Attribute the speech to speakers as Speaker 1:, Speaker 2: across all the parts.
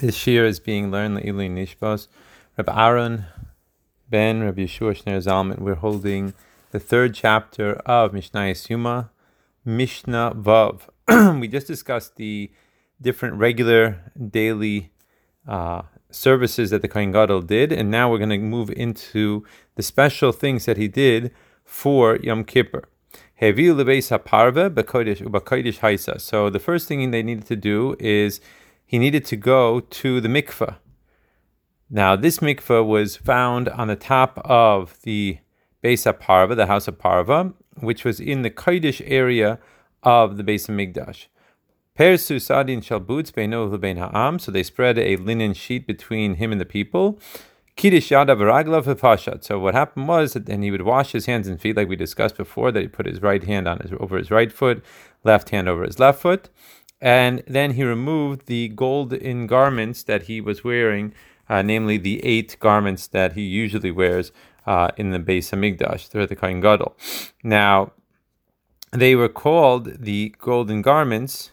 Speaker 1: This year is being learned Le'ili Nishmas. Rabbi Aaron Ben Rabbi Yeshua Shneur Zalman. We're holding the third chapter of Mishnah Yuma, Mishnah Vav. we just discussed the different regular daily uh, services that the Kohen Gadol did, and now we're going to move into the special things that he did for Yom Kippur. So the first thing they needed to do is he needed to go to the mikveh. Now, this mikveh was found on the top of the Beis Parva, the house of Parva, which was in the Kodesh area of the Beis Mikdash. Persu Sadin Shalbutz Beino Lebein Ha'am, so they spread a linen sheet between him and the people. Kiddush Yadav Raglav Pashat. So what happened was that then he would wash his hands and feet, like we discussed before, that he put his right hand on his over his right foot, left hand over his left foot and then he removed the gold in garments that he was wearing, uh, namely the eight garments that he usually wears uh, in the Beis Hamikdash the Kohen Gadol. Now, they were called the golden garments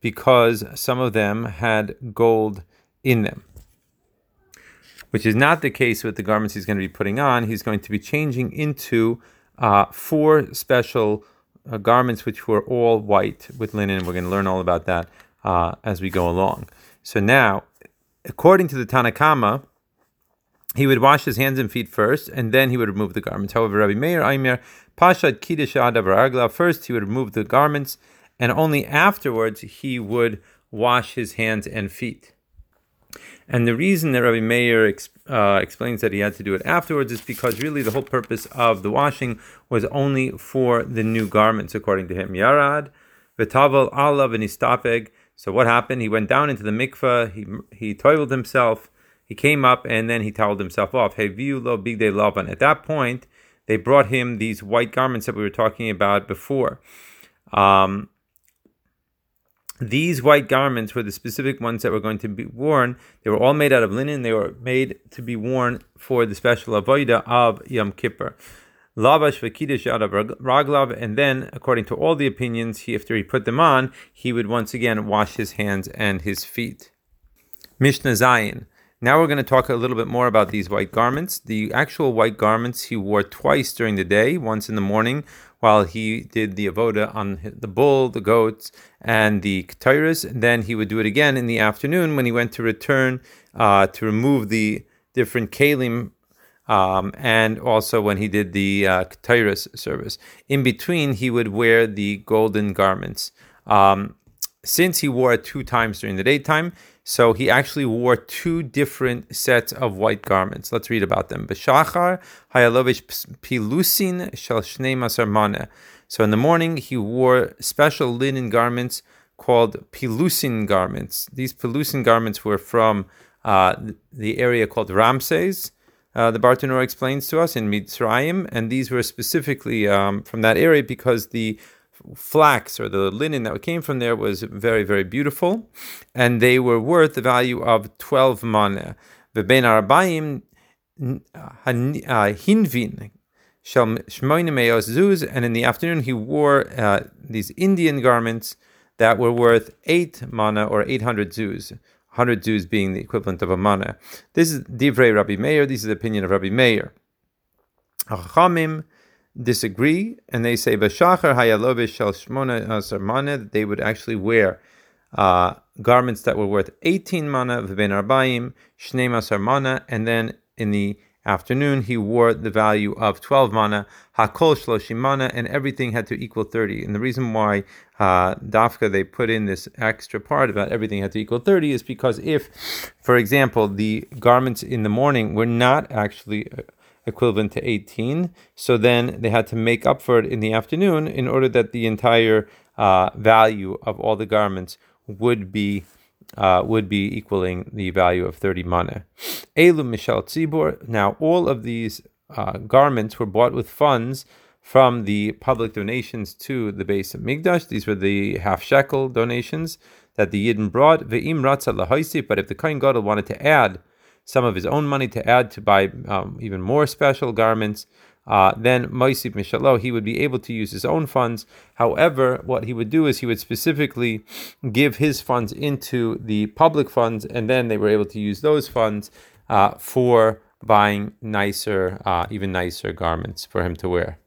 Speaker 1: because some of them had gold in them, which is not the case with the garments he's going to be putting on. He's going to be changing into uh, four special uh, garments which were all white with linen. We're going to learn all about that uh, as we go along. So now, according to the Tanna Kamma, he would wash his hands and feet first, and then he would remove the garments. However, Rabbi Meir Aimer Pashad Kiddush Adav First, he would remove the garments, and only afterwards he would wash his hands and feet. And the reason that Rabbi Meir uh, explains that he had to do it afterwards is because really the whole purpose of the washing was only for the new garments, according to him. Yarad, v'tavel Allah v'nistapeg. So what happened? He went down into the mikveh, he, he toiled himself, he came up, and then he toweled himself off. Heviu lo bigde lavan. At that point, they brought him these white garments that we were talking about before. Um, these white garments were the specific ones that were going to be worn. They were all made out of linen. They were made to be worn for the special avoida of Yom Kippur. Lavash v'kiddush out of raglav, and then, according to all the opinions, he after he put them on, he would once again wash his hands and his feet. Mishnah Zayin. Now we're going to talk a little bit more about these white garments. The actual white garments he wore twice during the day, once in the morning while he did the avoda on the bull, the goats, and the ketairas. Then he would do it again in the afternoon when he went to return uh, to remove the different kalim um, and also when he did the uh, service. In between, he would wear the golden garments. Um, since he wore it two times during the daytime, so he actually wore two different sets of white garments. Let's read about them. B'shachar hayalovish pilusin shel shnei So in the morning he wore special linen garments called pilusin garments. These pilusin garments were from uh, the area called Ramses. Uh, the Bartanur explains to us in Mitzrayim, and these were specifically um, from that area because the flax or the linen that came from there was very, very beautiful, and they were worth the value of 12 mana. V'bein arbaim uh, hinvin zuz, and in the afternoon he wore uh, these Indian garments that were worth 8 mana or 800 zuz. 100 zuz being the equivalent of a mana. This is Divrei Rabbi Meir, this is the opinion of Rabbi Meir. Chachamim disagree, and they say v'shachar shel shmona that they would actually wear uh, garments that were worth 18 mana v'ben arbaim shnei masar mana, and then in the afternoon he wore the value of 12 mana hakol shloshim mana, and everything had to equal 30. And the reason why uh, dafka they put in this extra part about everything had to equal 30 is because if, for example, the garments in the morning were not actually uh, equivalent to 18. So then they had to make up for it in the afternoon in order that the entire uh, value of all the garments would be uh, would be equaling the value of 30 mana. Elu Mishal Tzibor. Now, all of these uh, garments were bought with funds from the public donations to the base of Hamikdash. These were the half shekel donations that the Yidden brought. Ve'im Ratza But if the Kohen Gadol wanted to add some of his own money to add to buy um, even more special garments. uh, then Moisib Mishalo, he would be able to use his own funds. However, what he would do is he would specifically give his funds into the public funds, and then they were able to use those funds uh, for buying nicer, uh, even nicer garments for him to wear.